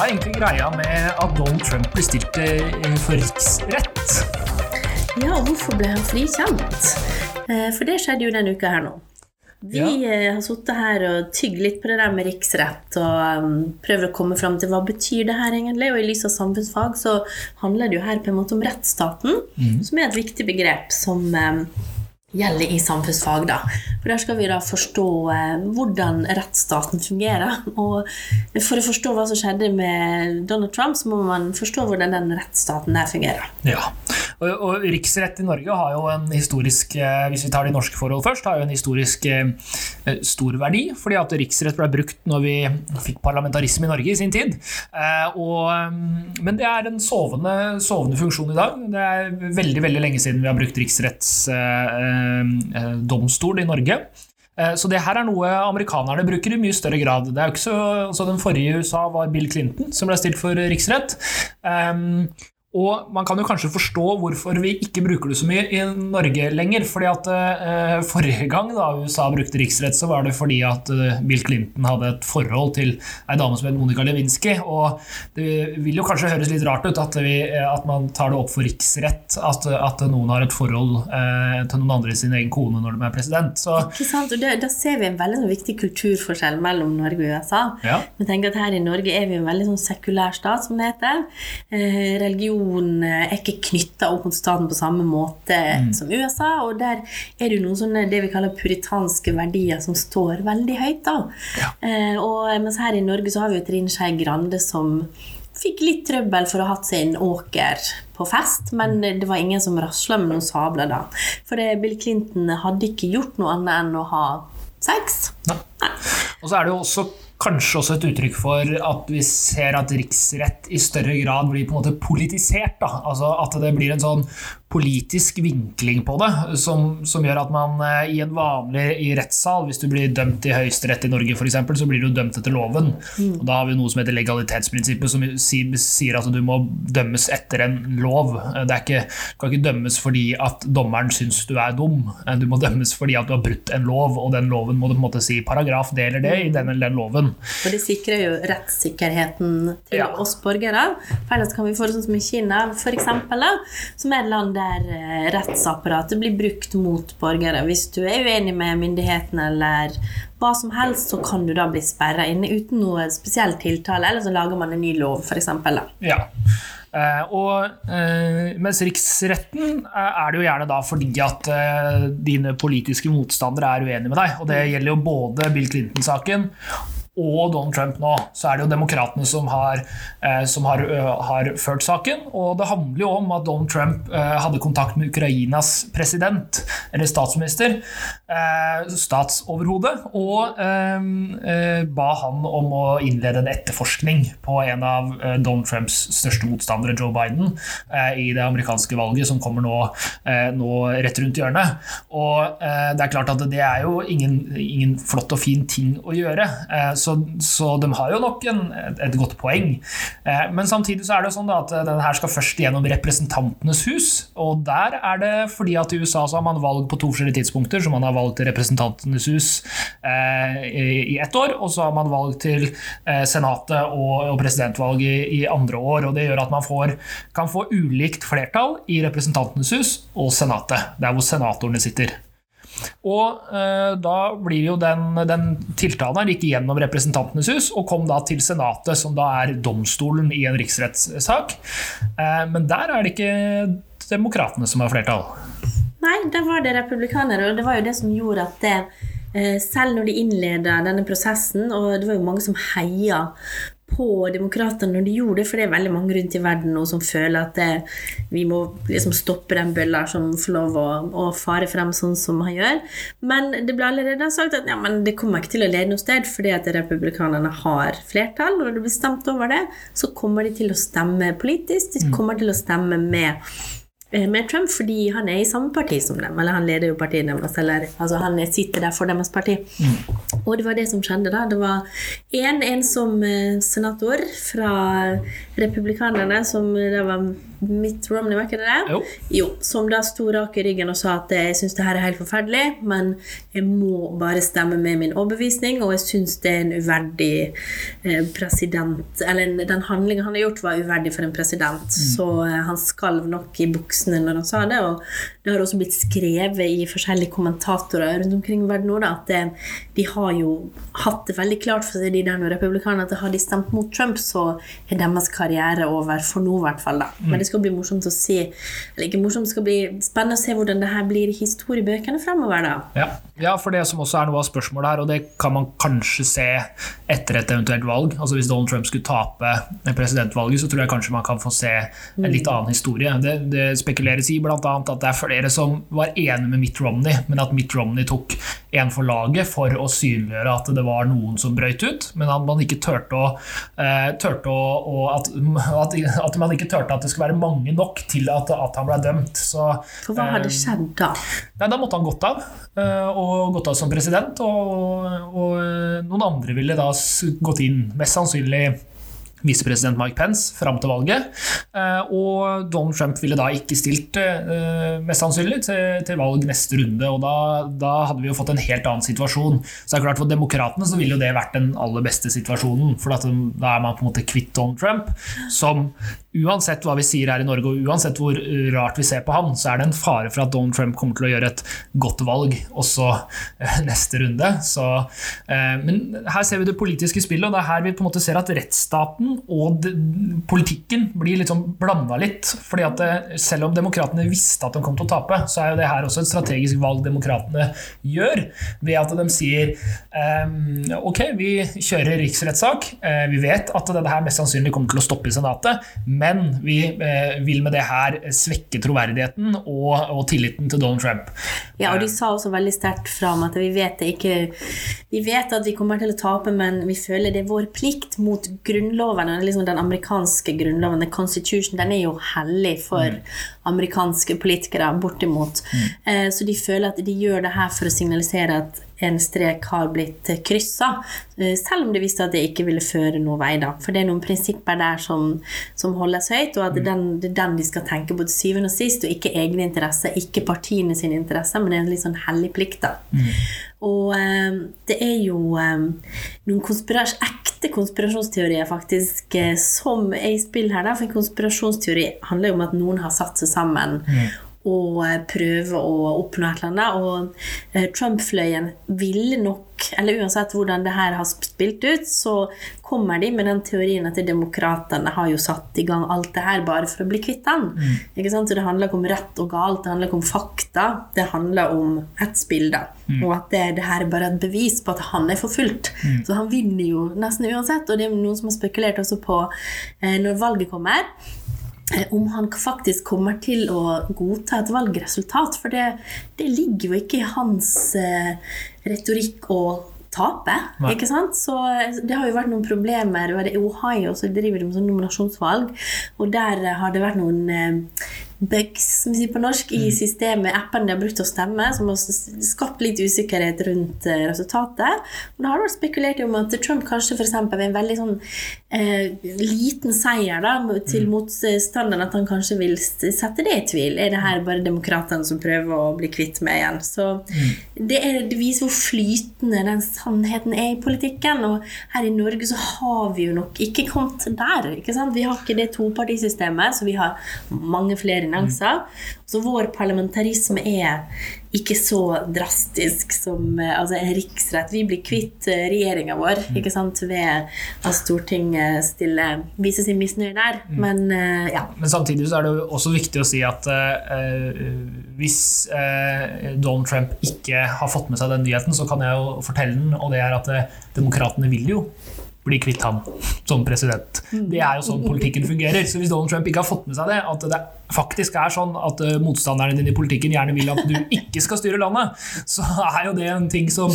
hva er egentlig greia med at Donald Trump blir stilt eh, for riksrett? Ja, hvorfor ble han frikjent? Eh, For det skjedde jo denne uka her nå. Vi Ja. eh, har sittet her og tygd litt på det der med riksrett og um, prøvd å komme fram til hva betyr det her egentlig. Og i lys av samfunnsfag så handler det jo her på en måte om rettsstaten, som er et viktig begrep som um, gjelder i samfunnsfag. da. For Der skal vi da forstå eh, hvordan rettsstaten fungerer. Og for å forstå hva som skjedde med Donald Trump, så må man forstå hvordan den rettsstaten der fungerer. Ja, og, riksrett i Norge har jo en historisk, eh, hvis vi tar de norske forhold først, har jo en historisk eh, stor verdi, fordi at riksrett ble brukt når vi fikk parlamentarisme i Norge i sin tid. Eh, og, mm, men det er en sovende, sovende funksjon i dag. Det er veldig, veldig lenge siden vi har brukt riksrettsdomstol i Norge. Eh, Så det her er noe amerikanerne bruker i mye større grad. Det er jo ikke så, Den forrige i USA var Bill Clinton, som ble stilt for riksrett. Um, og man kan jo kanskje forstå hvorfor vi ikke bruker det så mye i Norge lenger. fordi at eh, Forrige gang da USA brukte riksrett, så var det fordi at eh, Bill Clinton hadde et forhold til ei dame som het Monica Lewinsky. Og det vil jo kanskje høres litt rart ut at, vi, at man tar det opp for riksrett at, at noen har et forhold eh, til noen andre i sin egen kone når de er president. Så Ikke sant? Og Da ser vi en veldig sånn viktig kulturforskjell mellom Norge og USA. ja. Jeg tenker at Her i Norge er vi en veldig sånn sekulær stat, som det heter. Eh, religion eh, er ikke knytta opp mot staten på samme måte som USA. Og der er det jo noen sånne det vi kaller puritanske verdier som står veldig høyt. da. Eh, og mens her i Norge så har vi jo Trine Skei Grande som fikk litt trøbbel for å ha hatt sin åker på fest, men det var ingen som rasla med noen sabler da. For det, Bill Clinton hadde ikke gjort noe annet enn å ha sex. Og så er det jo også kanskje også et uttrykk for at vi ser at riksrett i større grad blir på en måte politisert. Da. Altså At det blir en sånn politisk vinkling på det, som, som gjør at man eh, i en vanlig i rettssal, hvis du blir dømt i Høyesterett i Norge f.eks., så blir du dømt etter loven. Og Da har vi noe som heter legalitetsprinsippet, som sier, at du må dømmes etter en lov. Det er ikke, du kan ikke dømmes fordi at dommeren syns du er dum. Du må dømmes fordi at du har brutt en lov, og den loven må du på en måte si paragraf det eller det i den eller den loven. Og det sikrer jo rettssikkerheten til Ja. oss borgere. For ellers kan vi få det sånn som i Kina, for eksempel, som er et land der eh, rettsapparatet blir brukt mot borgere. Hvis du er uenig med myndighetene eller hva som helst, så kan du da bli sperra inne uten noe spesiell tiltale, eller så lager man en ny lov, f.eks. Ja. Eh, og eh, mens riksretten eh, er det jo gjerne da fordi at eh, dine politiske motstandere er uenige med deg. Og det gjelder jo både Bill Clinton-saken og Donald Trump nå, så er det jo demokratene som, har, eh, som har, ø, har ført saken. Og det handler jo om at Donald Trump eh, hadde kontakt med Ukrainas president, eller statsminister, eh, statsoverhode, og eh, eh, ba han om å innlede en etterforskning på en av eh, Donald Trumps største motstandere, Joe Biden, i det amerikanske valget som kommer nå, nå rett rundt hjørnet. Og det er klart at det er jo ingen, ingen flott og fin ting å gjøre. Eh, så, så de har jo nok en, et, godt poeng. Eh, men samtidig så er det sånn at den her skal først gjennom Representantenes hus. Og der er det fordi at i USA så har man valg på to forskjellige tidspunkter. Så man har valg til Representantenes hus eh, i, i ett år, og så har man valg til eh, Senatet og, og presidentvalg i, i andre år. og Det gjør at man får, kan få ulikt flertall i Representantenes hus og Senatet, der hvor senatorene sitter. Og eh, da blir jo den, den tiltalen her gikk gjennom Representantenes hus og kom da til Senatet, som da er domstolen i en riksrettssak. Eh, men der er det ikke demokratene som har flertall. Nei, der var det republikanere, og det var jo det som gjorde at det, eh, selv når de innleda denne prosessen, og det var jo mange som heia på demokratene når de gjorde det, for det er veldig mange rundt i verden nå som føler at det, vi må liksom stoppe den bølla som får lov å, å fare frem sånn som han gjør. Men det ble allerede sagt at ja, men det kommer ikke til å lede noe sted fordi at republikanerne har flertall. Og når det blir stemt over det, så kommer de til å stemme politisk. De kommer til å stemme med eh, med Trump fordi han er i samme parti som dem. Eller han leder jo partiet deres. Eller altså, han sitter der for deres parti. Og det var det som skjedde da. Det var en ensom eh, senator fra republikanerne som det var Mitt Romney, var ikke det det? Jo. jo. Som da sto rak i ryggen og sa at jeg syns det her er helt forferdelig, men jeg må bare stemme med min overbevisning, og jeg syns det er en uverdig eh, president Eller den handlingen han har gjort, var uverdig for en president. Mm. Så eh, han skalv nok i buksene når han sa det, og det har også blitt skrevet i forskjellige kommentatorer rundt omkring i verden nå at det, de har jo hatt det veldig klart for seg, de der republikanerne, at har de stemt mot Trump, så er deres karriere over for nå, i hvert fall. da. Men det skal bli morsomt å se Eller ikke morsomt, det skal bli spennende å se hvordan det her blir i historiebøkene fremover. da. Ja. ja, for det som også er noe av spørsmålet her, og det kan man kanskje se etter et eventuelt valg. Altså Hvis Donald Trump skulle tape presidentvalget, så tror jeg kanskje man kan få se en litt annen historie. Det, det spekuleres i bl.a. at det er flere som var enige med Mitt Romney, men at Mitt Romney tok en for laget for å synliggjøre at det var noen som brøyt ut, men at man ikke turte å, eh, turte å, å at, at, at, man ikke turte at det skulle være mange nok til at, at han ble dømt. Så, for hva hadde eh, skjedd da? Nei, da måtte han gått av, eh, og gått av som president. Og, og noen andre ville da gått inn, mest sannsynlig visepresident Mike Pence fram til valget. Eh, og Donald Trump ville da ikke stilt, eh, mest sannsynlig, til, til valg neste runde. Og da, da, hadde vi jo fått en helt annen situasjon. Så det er klart For demokratene så ville jo det vært den aller beste situasjonen. For da er man på en måte kvitt Donald Trump, som uansett hva vi sier her i Norge, og uansett hvor rart vi ser på han, så er det en fare for at Donald Trump kommer til å gjøre et godt valg også eh, neste runde. Så, men her ser vi det politiske spillet, og det er her vi på en måte ser at rettsstaten og politikken blir liksom blanda litt. fordi at eh, Selv om demokratene visste at de kom til å tape, så er jo det her også et strategisk valg demokratene gjør. Ved at de sier ok, vi kjører riksrettssak. Vi vet at dette her mest sannsynlig kommer til å stoppe i Senatet, men vi uh, vil med det her svekke troverdigheten og, og, tilliten til Donald Trump. Ja, og de sa også veldig sterkt fram at vi vet det ikke Vi vet at vi kommer til å tape, men vi føler det er vår plikt mot grunnloven grunnloven, liksom den amerikanske grunnloven, the constitution, den er jo hellig for mm. amerikanske politikere, bortimot. Mm. Eh, så de føler at de gjør det her for å signalisere at en strek har blitt kryssa, eh, selv om det visste at det ikke ville føre noen vei. da. For det er noen prinsipper der som, som holdes høyt, og at det er, den, det er den de skal tenke på til syvende og sist, og ikke egne interesser, ikke partiene sine interesser, men det er en litt sånn hellig plikt. da. Mm. Og eh, det er jo eh, noen konspiras ekte konspirasjonsteorier faktisk eh, som er i spill her. Da. For konspirasjonsteori handler jo om at noen har satt seg sammen. Mm og eh, prøve å oppnå et eller annet. Og eh, Trump-fløyen ville nok, eller uansett hvordan det her har spilt ut, så kommer de med den teorien at demokratene har jo satt i gang alt det her bare for å bli kvitt den. Mm. Så det handler ikke om rett og galt, det handler ikke om fakta. Det handler om et spill. Mm. Og at det, det, her er bare et bevis på at han er forfulgt. Mm. Så han vinner jo nesten uansett. Og det er noen som har spekulert også på, eh, når valget kommer om han faktisk kommer til å godta et valgresultat. For det, det ligger jo ikke i hans eh, retorikk å tape. Nei. ikke sant? Så eh, Det har jo vært noen problemer. I Ohio så driver de med sånn nominasjonsvalg, og der har det vært noen eh, bugs som vi sier på norsk, i mm. systemet, appen de har brukt til å stemme, som har skapt litt usikkerhet rundt uh, resultatet. Og da har vært spekulert om at Trump kanskje f.eks. ved en veldig sånn eh, liten seier da, til mm. motstanderen, at han kanskje vil sette det i tvil. Er det her bare demokratene som prøver å bli kvitt meg igjen? Så mm. det, er, det, viser hvor flytende den sannheten er i politikken. Og her i Norge så har vi jo nok ikke kommet der. ikke sant? Vi har ikke det topartisystemet, så vi har mange flere finanser. Så vår parlamentarisme er ikke så drastisk som eh, altså en riksrett. Vi blir kvitt eh, regjeringa vår mm. ikke sant, ved at Stortinget stiller, viser sin misnøye der. Mm. Men uh, ja. Men samtidig så er det også viktig å si at uh, hvis uh, Donald Trump ikke har fått med seg den nyheten, så kan jeg jo fortelle den, og det er at demokratene vil jo bli kvitt han som president. Det er jo sånn politikken fungerer. Så hvis Donald Trump ikke har fått med seg det, at det faktisk er sånn at eh, motstanderne dine i politikken gjerne vil at du ikke skal styre landet, så er jo det en ting som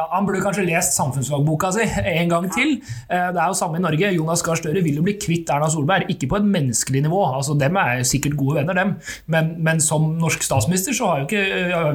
ja, Han burde kanskje lest samfunnsfagboka si en gang til. Eh, det er jo samme i Norge. Jonas Gahr Støre vil jo bli kvitt Erna Solberg. Ikke på et menneskelig nivå, altså dem er sikkert gode venner, dem. Men, men som norsk statsminister så jo ikke,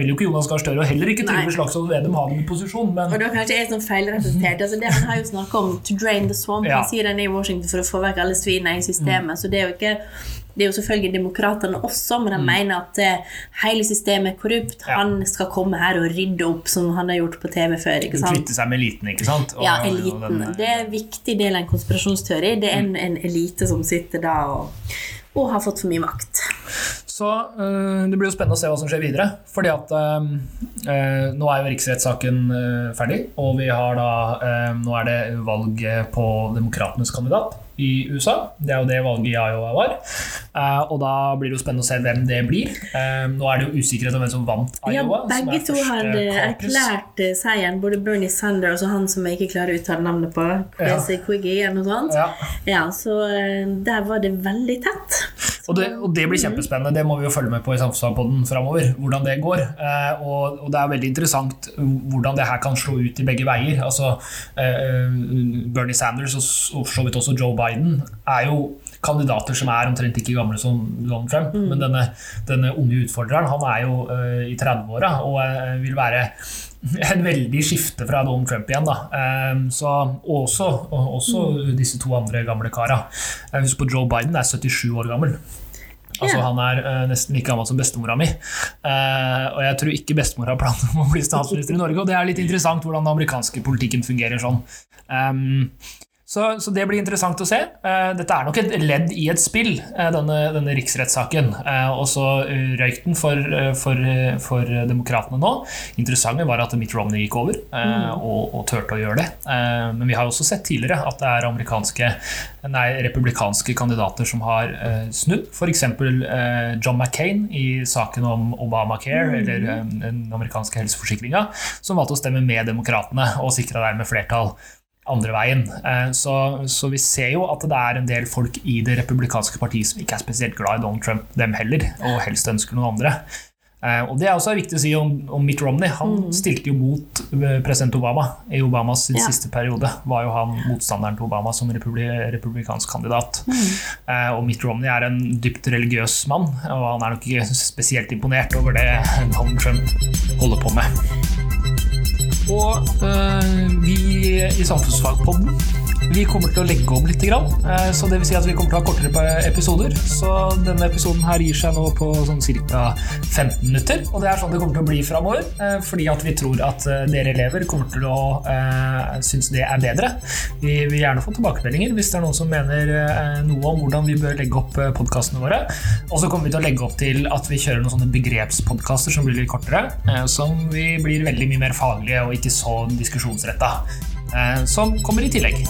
vil jo ikke Jonas Gahr Støre og heller ikke Trygve Slagsvold Vedum ha den posisjonen. Men... Og da kanskje jeg som feilrepresentert. Altså, det han har jo snakka om 'to drain the swamp'. Ja. Han sier den i Washington for å få vekk alle svinene i systemet. Mm. Så det er jo ikke Det er jo selvfølgelig demokratene også, men de mener at eh, hele systemet er korrupt. Ja. Han skal komme her og rydde opp, som han har gjort på TV før. ikke sant? Kvitte seg med eliten, ikke sant? Og- Ja, eliten. den- Det er en viktig del av en konspirasjonsteori. Det er en, en elite som sitter da og, og har fått for mye makt. Så øh, det blir jo spennende å se hva som skjer videre. Fordi at øh, nå er jo riksrettssaken øh, ferdig, og vi har da Nå er det valg på demokratenes kandidat i USA. Det er jo det valget i Iowa var. Eh, og da blir det jo spennende å se hvem det blir. Eh, nå er det jo usikkerhet om hvem som vant Ja, Iowa. som begge to hadde erklært seieren, både Bernie Sanders og han som jeg ikke klarer å uttale navnet på, Quiggy eller noe sånt. Ja. Ja, så eh, der var det veldig tett. Og det, og det blir kjempespennende. Det må vi jo følge med på i Samfunnsfagpodden framover. Hvordan det går. Eh, og, og det er veldig interessant hvordan det her kan slå ut i begge veier. Altså, eh, Bernie Sanders og og for så vidt også Joe Biden er jo kandidater som er omtrent ikke gamle som Donald Trump. Men denne, denne unge utfordreren han er jo uh, i 30-åra og uh, vil være en veldig skifte fra Donald Trump igjen. da. Um, så også, og også disse to andre gamle kara. Uh, Husk på Joe Biden er 77 år gammel. Altså yeah. Han er uh, nesten like gammel som bestemora mi. Uh, og jeg tror ikke bestemor har planer om å bli statsminister i Norge. Og det er litt interessant hvordan den amerikanske politikken fungerer sånn. Um, så, så det blir interessant å se. Eh, dette er nok et ledd i et spill, eh, denne, denne riksrettssaken. Eh, og så røyk den for, for, for demokratene nå. Interessante var at Mitt Romney gikk over mm. og, og turte å gjøre det. Men vi har også sett tidligere at det er amerikanske, nei, republikanske kandidater som har snudd. F.eks. John McCain i saken om Obamacare, eller eh, den amerikanske helseforsikringa, som valgte å stemme med demokratene og sikra dermed flertall andre veien. Eh, Så, så vi ser jo at det er en del folk i det republikanske partiet som ikke er spesielt glad i Donald Trump, dem heller, og helst ønsker noen andre. Eh, Og Det er også viktig å si om, om Mitt Romney. Han stilte jo mot eh, president Obama i Obamas sin Ja. siste periode. Var jo han motstanderen til Obama som republi republikansk kandidat. Mm. Og Mitt Romney er en dypt religiøs mann, og han er nok ikke spesielt imponert over det Donald Trump holder på med. Og øh, vi i Samfunnsfagpodden vi kommer til å legge om litt. Eh, så det vil si at vi kommer til å ha kortere episoder. Så denne episoden her gir seg nå på sånn ca. 15 minutter. Og det er sånn det kommer til å bli framover. Eh, fordi at vi tror at eh, dere elever kommer til å synes det er bedre. Vi vil gjerne få tilbakemeldinger hvis det er noen som mener noe om hvordan vi bør legge opp podkastene våre. Og så kommer vi til å legge opp til at vi kjører noen sånne begrepspodkaster som blir litt kortere. eh, Som vi blir veldig mye mer faglige og ikke så diskusjonsretta. Eh, Som kommer i tillegg.